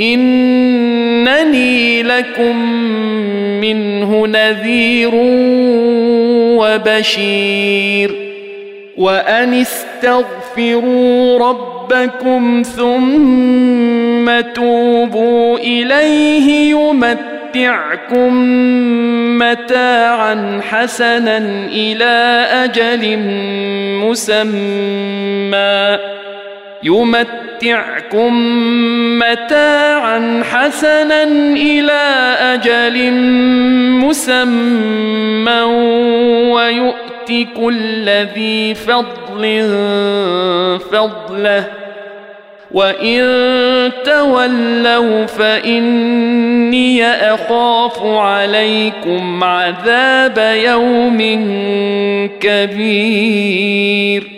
إنني لكم منه نذير وبشير. وأن استغفروا ربكم ثم توبوا إليه يمتعكم متاعا حسنا إلى أجل مسمى. يمتعكم متاعا حسنا إلى أجل مسمى ويؤت كل ذي فضل فضله. وإن تولوا فإني أخاف عليكم عذاب يوم كبير.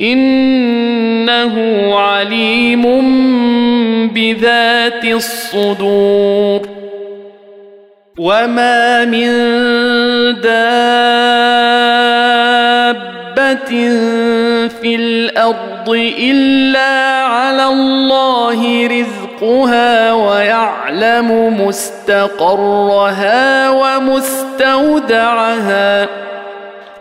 إنه عليم بذات الصدور. وما من دابه في الأرض الا على الله رزقها ويعلم مستقرها ومستودعها.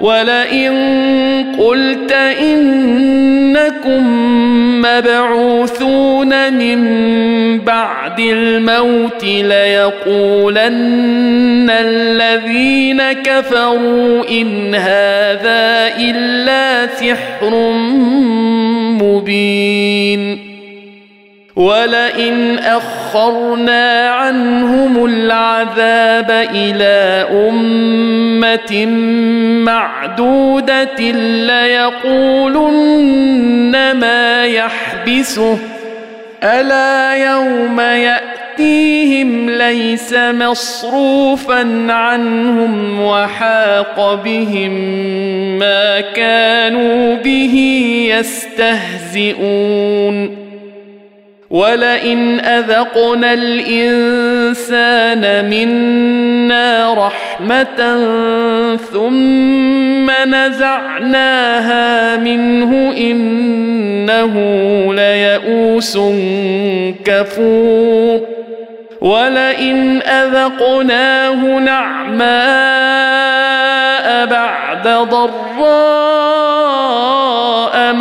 ولئن قلت إنكم مبعوثون من بعد الموت ليقولن الذين كفروا إن هذا إلا سحر مبين ولئن أخرنا عنهم العذاب إلى أمة معدودة ليقولن ما يحبسه. ألا يوم يأتيهم ليس مصروفا عنهم وحاق بهم ما كانوا به يستهزئون. ولئن اذقنا الانسان منا رحمه ثم نزعناها منه انه ليئوس كفور ولئن اذقناه نعماء بعد ضراء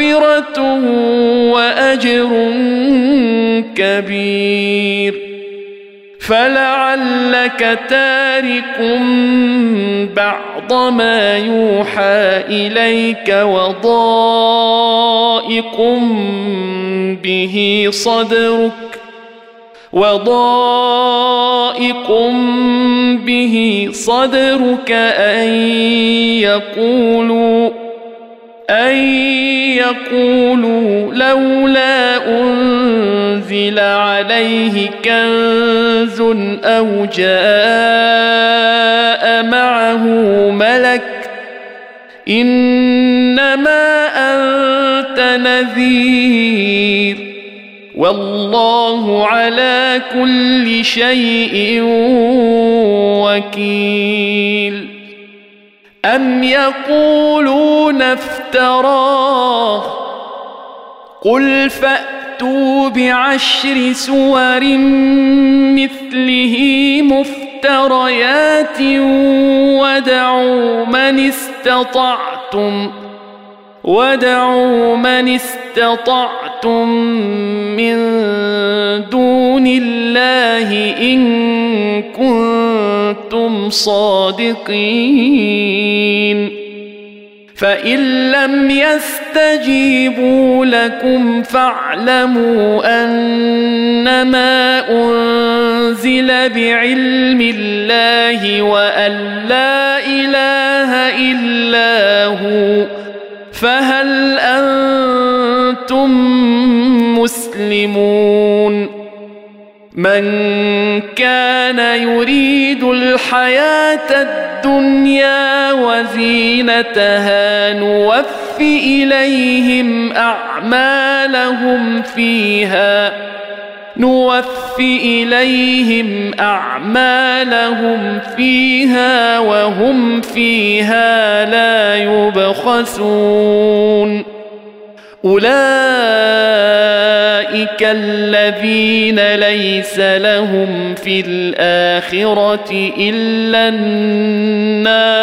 مغفرة وأجر كبير. فلعلك تارك بعض ما يوحى إليك وضائق به صدرك وضائق به صدرك أن يقولوا أن يقولوا لولا أنزل عليه كنز أو جاء معه ملك إنما أنت نذير والله على كل شيء وكيل أم يقولون افتراه قل فأتوا بعشر سور مثله مفتريات ودعوا من استطعتم ودعوا من استطعتم من دون الله إن كنتم صادقين فإن لم يستجيبوا لكم فاعلموا أنما أنزل بعلم الله وأن لا إله إلا هو فهل أنتم مسلمون؟ من كان يريد الحياة الدنيا وزينتها نوف إليهم أعمالهم فيها نوف إليهم أعمالهم فيها وهم فيها لا يبخسون. أولئك الذين ليس لهم في الآخرة إلا النار.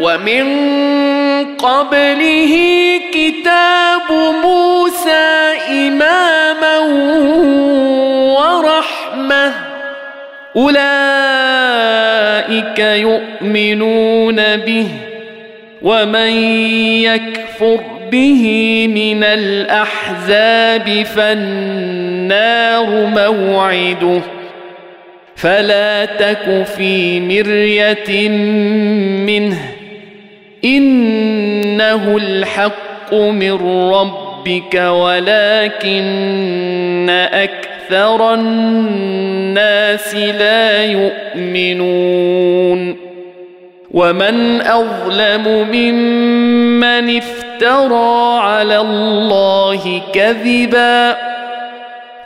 ومن قبله كتاب موسى إماما ورحمة. أولئك يؤمنون به ومن يكفر به من الأحزاب فالنار موعده. فلا تك في مرية منه. إنه الحق من ربك ولكن أكثر الناس لا يؤمنون. ومن أظلم ممن افترى على الله كذبا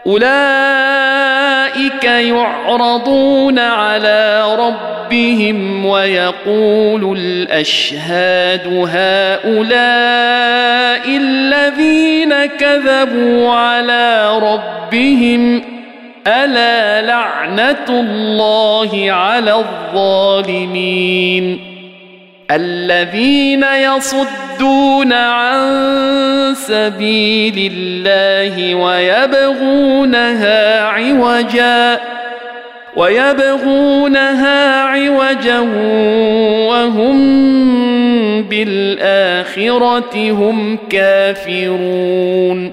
أولئك يعرضون على ربهم ويقول الأشهاد هؤلاء الذين كذبوا على ربهم ألا لعنة الله على الظالمين الذين يصدون عن سبيل الله ويبغونها عوجا ويبغونها عوجا وهم بالآخرة هم كافرون.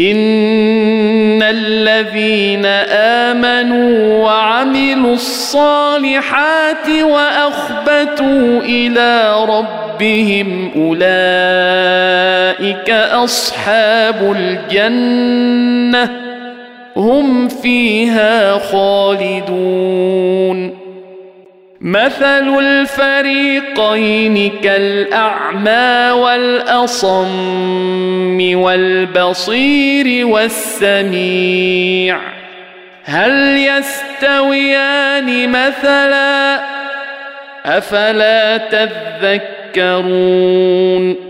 ان الذين امنوا وعملوا الصالحات واخبتوا إلى ربهم اولئك اصحاب الجنه هم فيها خالدون مثل الفريقين كالأعمى والأصم والبصير والسميع. هل يستويان مثلا؟ أفلا تذكرون؟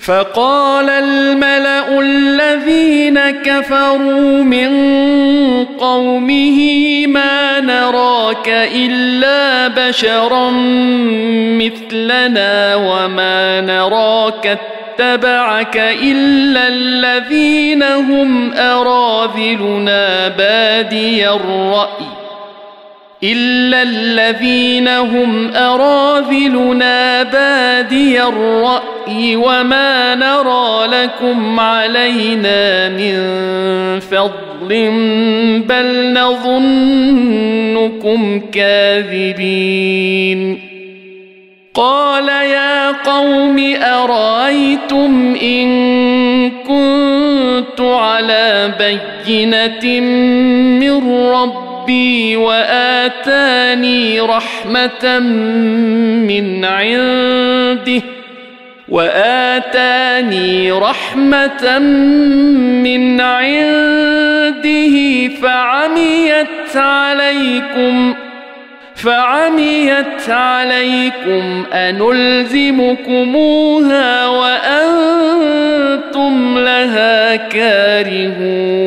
فقال الملأ الذين كفروا من قومه ما نراك إلا بشرا مثلنا وما نراك اتبعك إلا الذين هم أراذلنا بادي الرأي إلا الذين هم أراذلنا بادي الرأي وما نرى لكم علينا من فضل بل نظنكم كاذبين قال يا قوم أرأيتم إن كنت على بينة من ربي ربي وآتاني رحمة من عنده وآتاني رحمة من عنده فعميت عليكم فعميت عليكم أنلزمكموها وأنتم لها كارهون.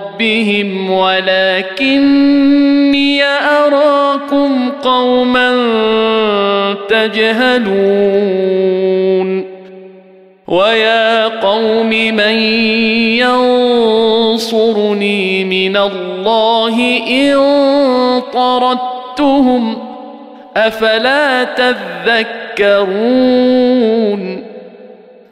ولكني أراكم قوما تجهلون ويا قوم من ينصرني من الله إن طردتهم أفلا تذكرون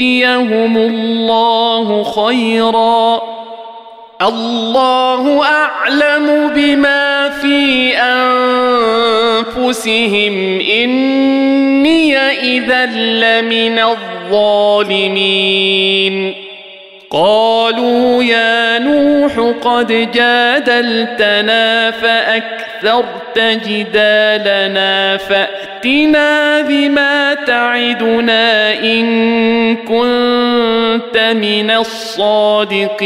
يؤتيهم الله خيرا. الله أعلم بما في أنفسهم. إني اذا لمن الظالمين. قالوا يا نوح قد جادلتنا فاكثرت جدالنا فأتنا بما تعدنا إن كنت من الصادقين.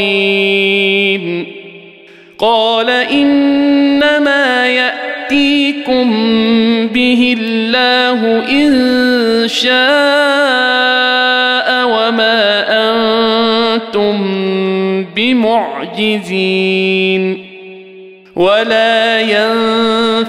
قال إنما يأتيكم به الله إن شاء وما أنتم بمعجزين. ولا ينفعكم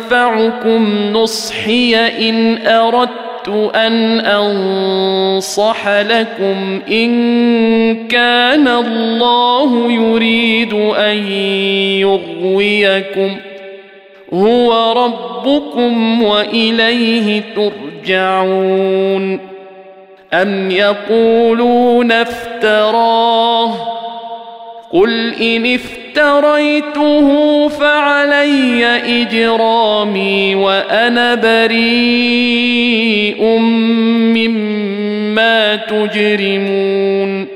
نصحي ان اردت ان انصح لكم ان كان الله يريد ان يغويكم هو ربكم واليه ترجعون ام يقولون افتراه قل ان افتريته فعلي إجرامي وأنا بريء مما تجرمون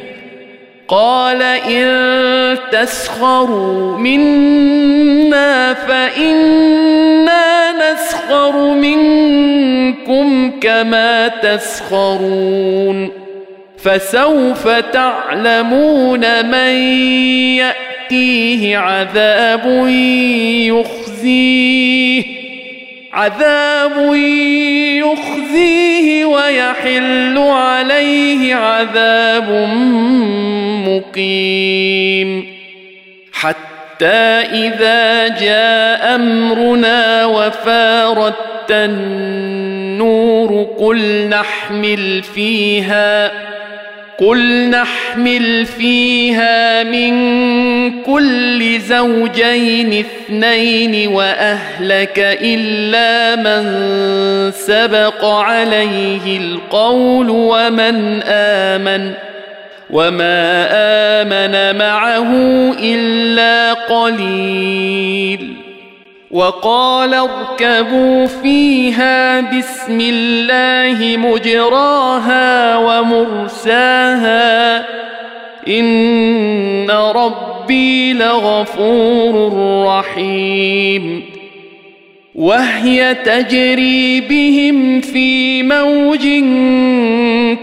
قال إن تسخروا منا فإنا نسخر منكم كما تسخرون فسوف تعلمون من يأتيه عذاب يخزيه عذاب يخزيه ويحل عليه عذاب مقيم. حتى إذا جاء أمرنا وفارت النور قل نحمل فيها قل نحمل فيها من كل زوجين اثنين واهلك الا من سبق عليه القول ومن امن وما امن معه الا قليل وقال اركبوا فيها بسم الله مجراها ومرساها إن ربي لغفور رحيم. وهي تجري بهم في موج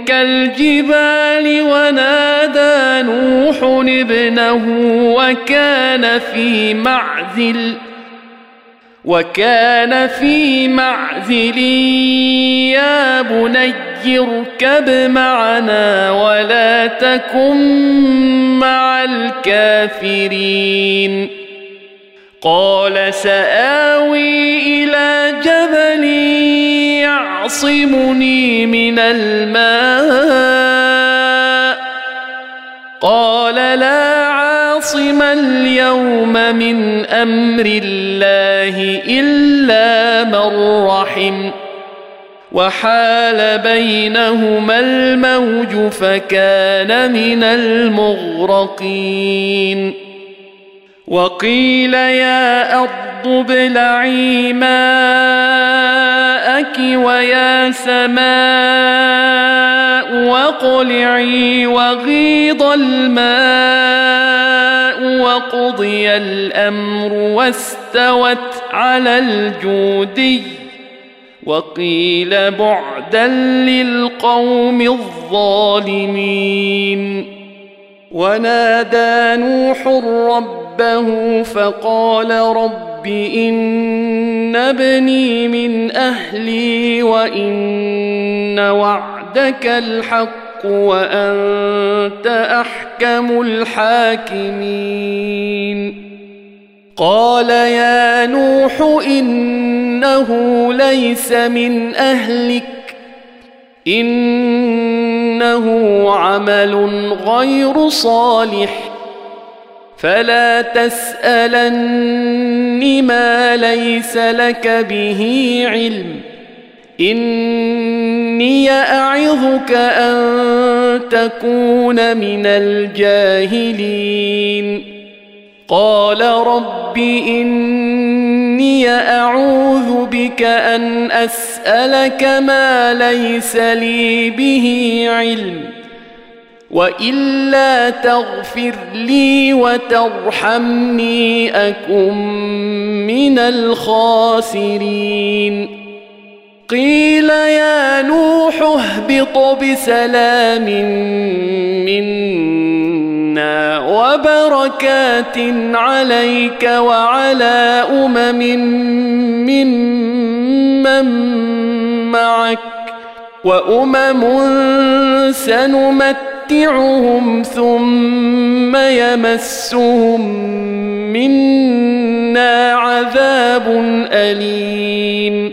كالجبال ونادى نوح ابنه وكان في معزل وكان في معزل يا بني اركب معنا ولا تكن مع الكافرين. قال سآوي إلى جبل يعصمني من الماء عاصم اليوم من أمر الله الا من رحم وحال بينهما الموج فكان من المغرقين وقيل يا ارض ابلعي ماءك ويا سماء واقلعي وغيض الماء وقضي الأمر واستوت على الجودي وقيل بعدا للقوم الظالمين. ونادى نوح ربه فقال رب إن ابني من أهلي وإن وعدك الحق وأنت أحكم الحاكمين. قال يا نوح إنه ليس من أهلك إنه عمل غير صالح فلا تسالن ما ليس لك به علم. إني أعظك أن تكون من الجاهلين. قال رب إني أعوذ بك أن أسألك ما ليس لي به علم وإلا تغفر لي وترحمني أكن من الخاسرين. قيل يا نوح اهبط بسلام منا وبركات عليك وعلى أمم ممن معك وأمم سنمت نمتعهم ثم يمسهم منا عذاب أليم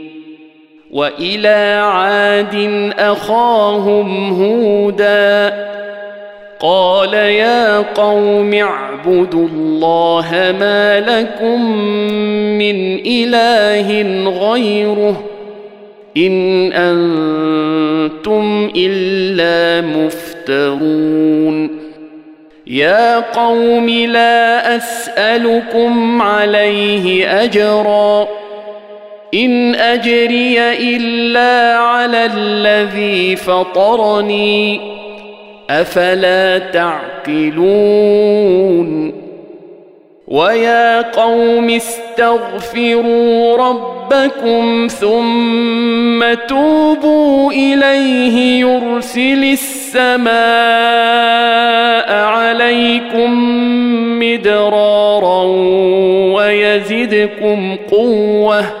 وإلى عاد أخاهم هودا قال يا قوم اعبدوا الله ما لكم من إله غيره إن أنتم إلا مفترون يا قوم لا أسألكم عليه أجرا إن أجري إلا على الذي فطرني. أفلا تعقلون؟ ويا قوم استغفروا ربكم ثم توبوا إليه يرسل السماء عليكم مدرارا ويزدكم قوة.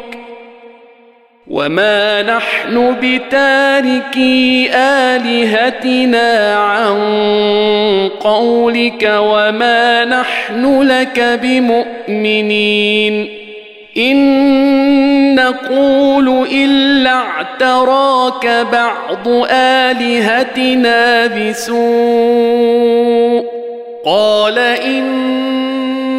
وما نحن بتاركي آلهتنا عن قولك وما نحن لك بمؤمنين إن نقول إلا اعتراك بعض آلهتنا بسوء قال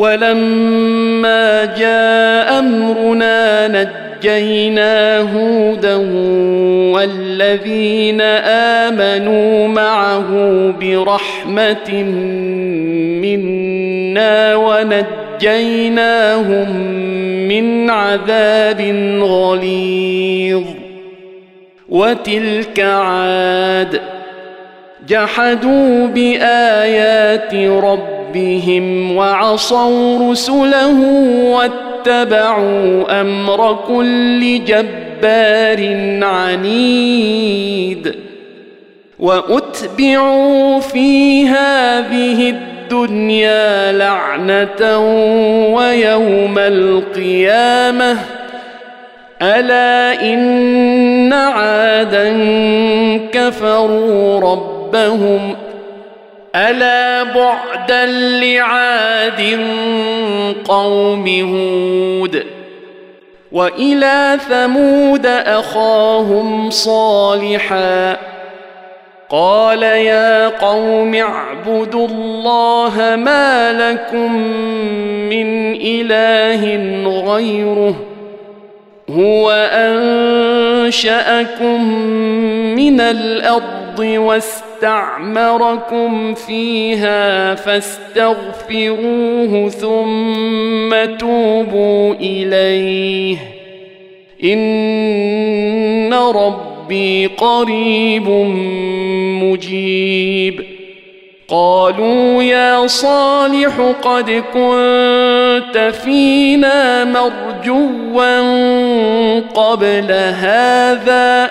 ولما جاء أمرنا نجينا هودا والذين آمنوا معه برحمة منا ونجيناهم من عذاب غليظ. وتلك عاد جحدوا بآيات ربهم وعصوا رسله واتبعوا أمر كل جبار عنيد واتبعوا في هذه الدنيا لعنه ويوم القيامه الا ان عادا كفروا ربهم ألا بعدا لعاد قوم هود وإلى ثمود أخاهم صالحا قال يا قوم اعبدوا الله ما لكم من إله غيره هو أنشأكم من الأرض واستعمركم فيها فاستغفروه ثم توبوا إليه. إن ربي قريب مجيب. قالوا يا صالح قد كنت فينا مرجوا قبل هذا.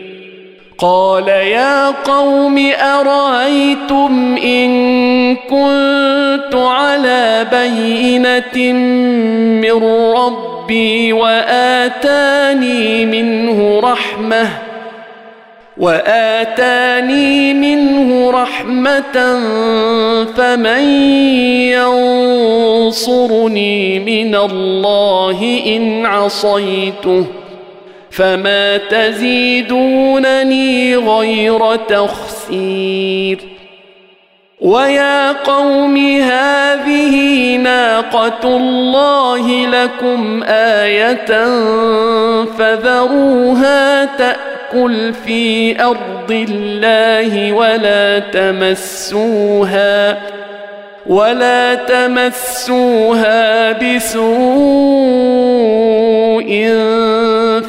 قال يا قوم أرأيتم إن كنت على بينة من ربي وآتاني منه رحمة وآتاني منه رحمة فمن ينصرني من الله إن عصيته فما تزيدونني غير تخسير ويا قوم هذه ناقه الله لكم إيه فذروها تاكل في ارض الله ولا تمسوها ولا تمسوها بسوء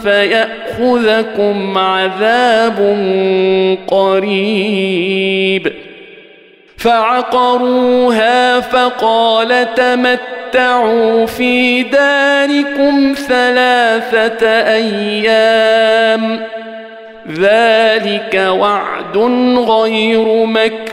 فيأخذكم عذاب قريب. فعقروها فقال تمتعوا في داركم ثلاثة أيام. ذلك وعد غير مكذوب.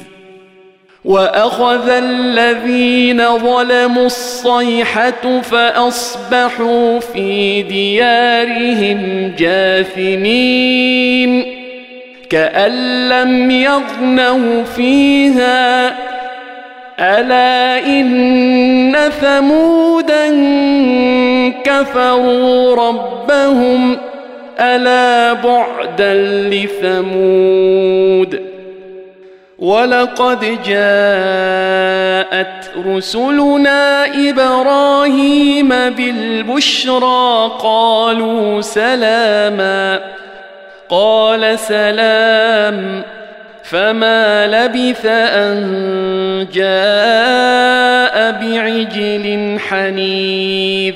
وأخذ الذين ظلموا الصيحة فأصبحوا في ديارهم جاثمين كأن لم يغنوا فيها ألا إن ثمودا كفروا ربهم ألا بعدا لثمود ولقد جاءت رسلنا إبراهيم بالبشرى قالوا سلاما قال سلام فما لبث أن جاء بعجل حنيذ.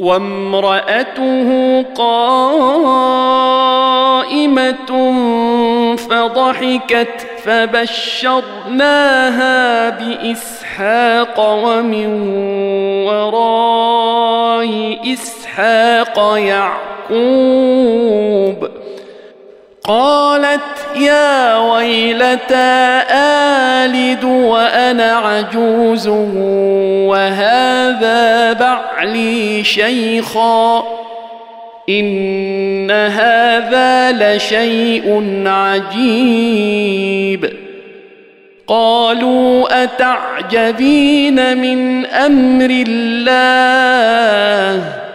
وامرأته قائمة فضحكت فبشرناها بإسحاق ومن وراء إسحاق يعقوب قالت يا ويلتى آلد وأنا عجوز وهذا بعلي شيخا إن هذا لشيء عجيب قالوا أتعجبين من أمر الله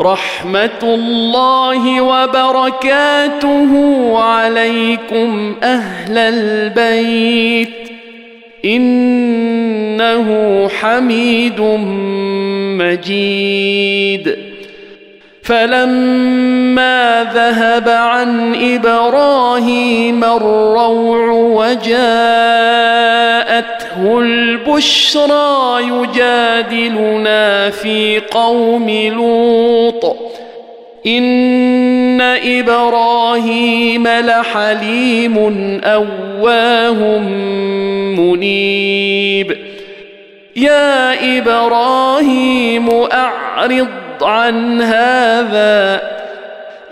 رحمة الله وبركاته عليكم أهل البيت. إنه حميد مجيد. فلما ذهب عن إبراهيم الروع وجاءته البشرى يجادلنا في قوم لوط. إن إبراهيم لحليم أواه منيب. يا إبراهيم أعرض عن هذا.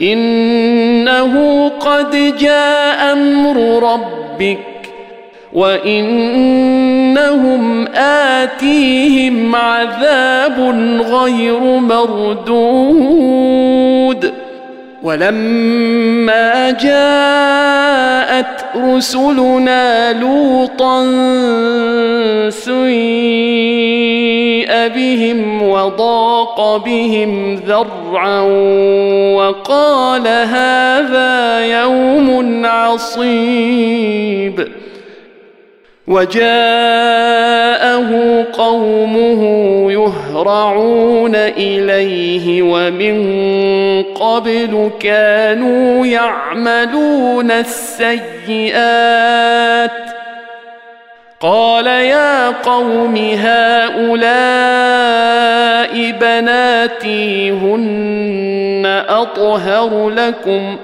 إنه قد جاء أمر ربك وإنهم آتيهم عذاب غير مردود ولما جاءت رسلنا لوطا سيء بهم وضاق بهم ذرعا وقال هذا يوم عصيب وجاءه قومه يهرعون إليه ومن قبل كانوا يعملون السيئات. قال يا قوم هؤلاء بناتي هن أطهر لكم.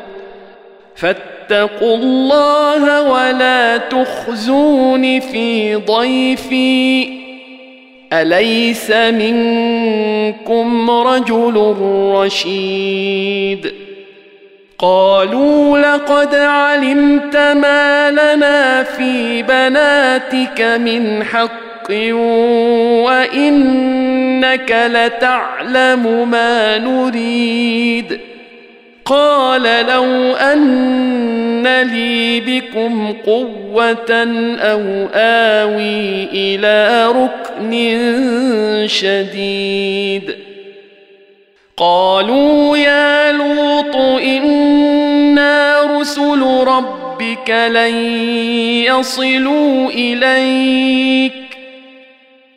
فاتقوا الله ولا تخزون في ضيفي. أليس منكم رجل رشيد؟ قالوا لقد علمت ما لنا في بناتك من حق وإنك لتعلم ما نريد. قال لو أن لي بكم قوة أو آوي إلى ركن شديد. قالوا يا لوط إنا رسل ربك لن يصلوا إليك.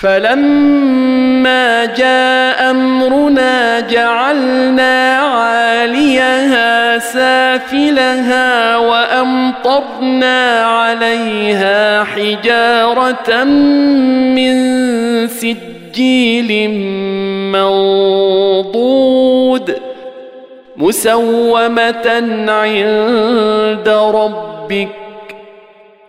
فلما جاء أمرنا جعلنا عاليها سافلها وأمطرنا عليها حجارة من سجيل منضود مسومة عند ربك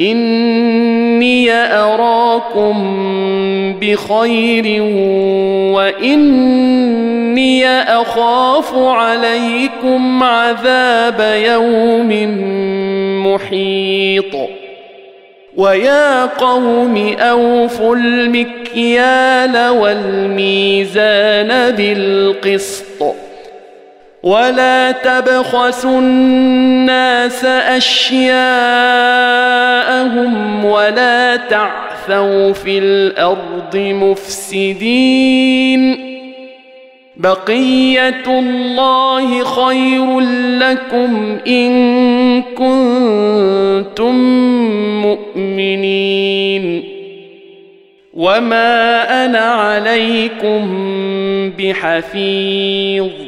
إني أراكم بخير وإني أخاف عليكم عذاب يوم محيط. ويا قوم أوفوا المكيال والميزان بالقسط. ولا تبخسوا الناس اشياءهم ولا تعثوا في الأرض مفسدين بقيه الله خير لكم ان كنتم مؤمنين وما أنا عليكم بحفيظ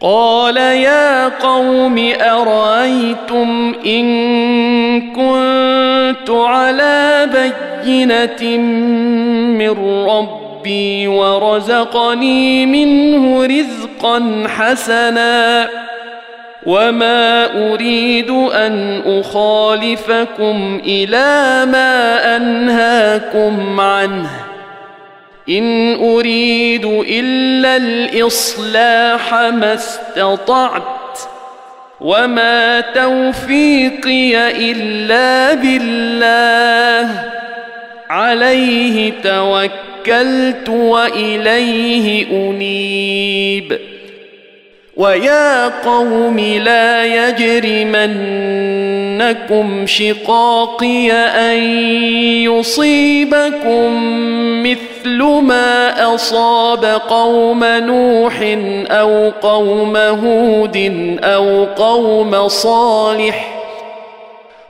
قال يا قوم أرأيتم إن كنت على بينة من ربي ورزقني منه رزقا حسنا وما أريد أن أخالفكم إلى ما أنهاكم عنه إن أريد إلا الإصلاح ما استطعت وما توفيقي إلا بالله عليه توكلت وإليه أنيب ويا قوم لا يجرمنكم شقاقي ان يصيبكم مثل ما اصاب قوم نوح أو قوم هود أو قوم صالح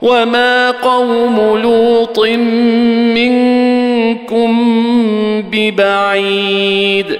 وما قوم لوط منكم ببعيد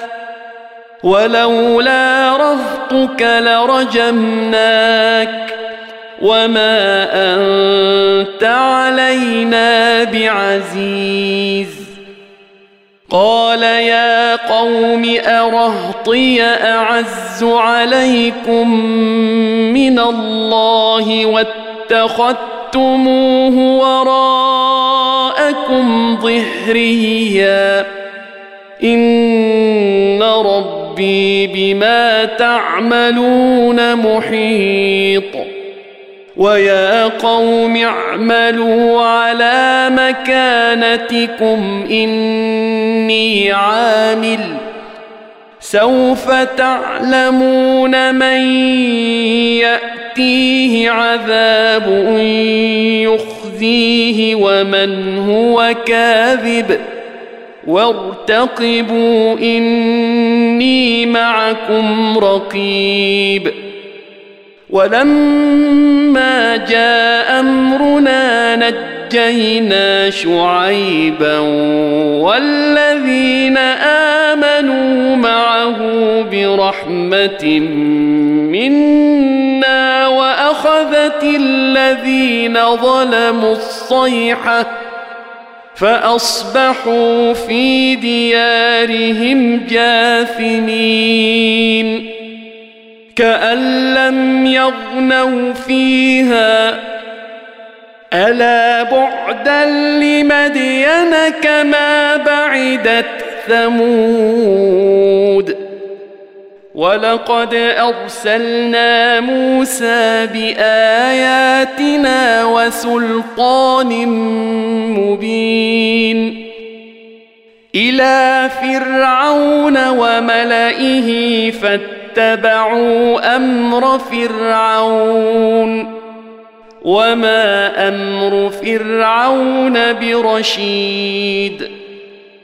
ولولا رهطك لرجمناك وما أنت علينا بعزيز. قال يا قوم أرهطي أعز عليكم من الله واتخذتموه وراءكم ظهريا. إن ربي بما تعملون محيط. ويا قوم اعملوا على مكانتكم إني عامل. سوف تعلمون من يأتيه عذاب يخزيه ومن هو كاذب. وارتقبوا إني معكم رقيب. ولما جاء أمرنا نجينا شعيبا والذين آمنوا معه برحمة منا وأخذت الذين ظلموا الصيحة فأصبحوا في ديارهم جاثمين. كأن لم يغنوا فيها ألا بعدا لمدين كما بعدت ثمود. ولقد ارسلنا موسى باياتنا وسلطان مبين إلى فرعون وملئه فاتبعوا أمر فرعون وما أمر فرعون برشيد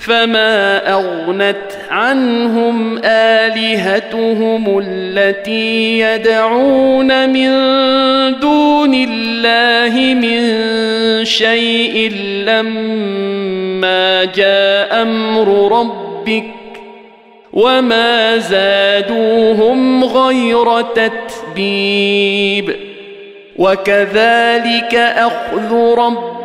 فما اغنت عنهم الهتهم التي يدعون من دون الله من شيء لما جاء أمر ربك وما زادوهم غير تتبيب وكذلك اخذ ربك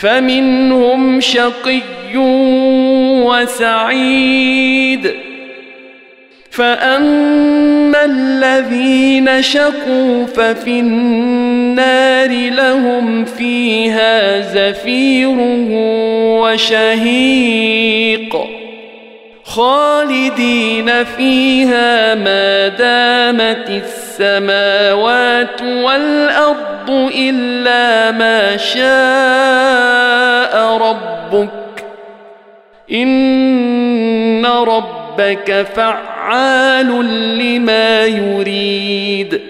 فمنهم شقي وسعيد فأما الذين شقوا ففي النار لهم فيها زفير وشهيق خالدين فيها ما دامت السماوات والأرض إلا ما شاء ربك. إن ربك فعال لما يريد.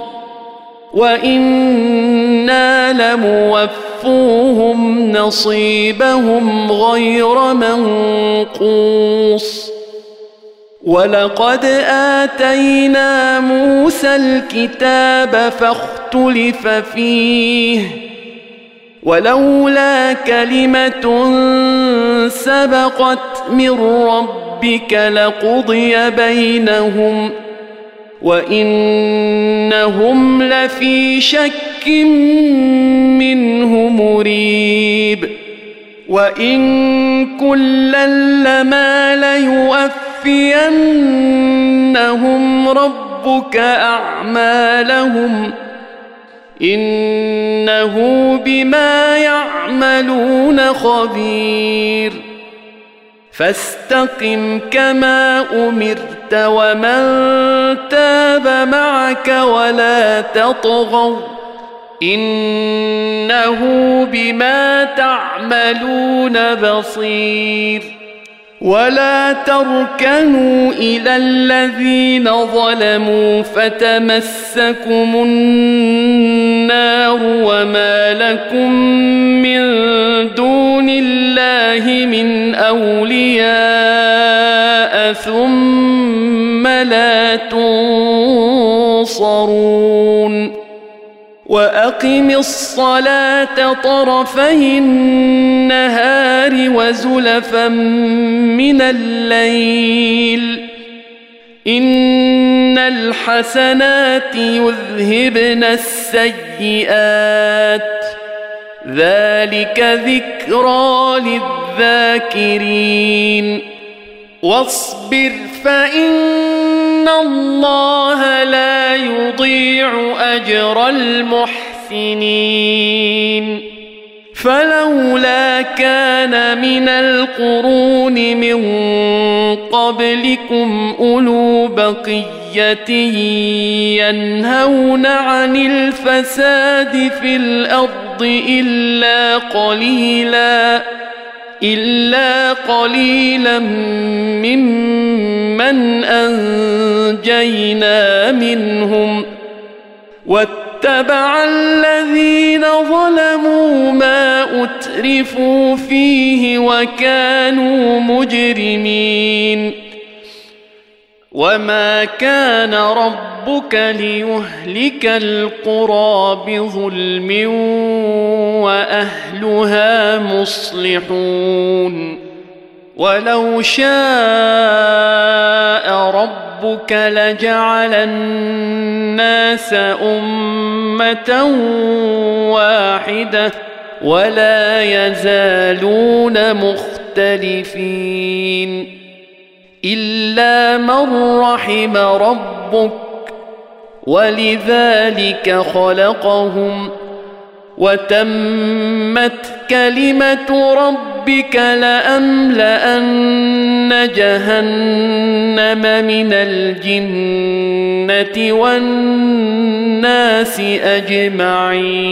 وأنا لموفوهم نصيبهم غير منقوص ولقد اتينا موسى الكتاب فاختلف فيه ولولا كلمه سبقت من ربك لقضي بينهم وانهم لفي شك منه مريب وان كلا لما ليوفينهم ربك اعمالهم انه بما يعملون خبير فاستقم كما أمرت ومن تاب معك ولا تطغوا إنه بما تعملون بصير ولا تركنوا إلى الذين ظلموا فتمسكم النار وما لكم من دون الله من أولياء ثم لا تنصرون وأقم الصلاة طرفي النهار وزلفا من الليل. إن الحسنات يذهبن السيئات. ذلك ذكرى للذاكرين. واصبر فإن الله لا يضيع اجر المحسنين فلولا كان من القرون من قبلكم اولو بقيه ينهون عن الفساد في الأرض الا قليلا إلا قليلا ممن أنجينا منهم واتبع الذين ظلموا ما أترفوا فيه وكانوا مجرمين وما كان ربك ليهلك القرى بظلم واهلها مصلحون ولو شاء ربك لجعل الناس امه واحدة ولا يزالون مختلفين الا من رحم ربك ولذلك خلقهم وتمت كلمه ربك لاملان جهنم من الجنه والناس اجمعين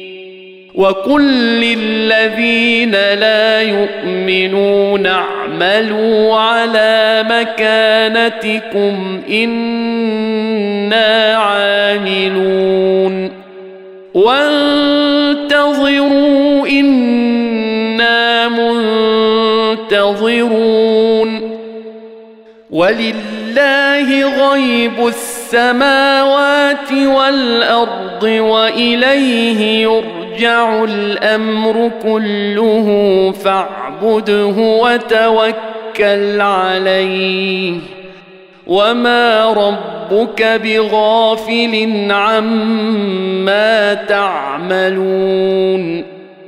وقل للذين لا يؤمنون اعملوا على مكانتكم أنا عاملون وانتظروا أنا منتظرون ولله غيب السماوات والارض واليه يرجع يرجع الأمر كله فاعبده وتوكل عليه. وما ربك بغافل عما تعملون.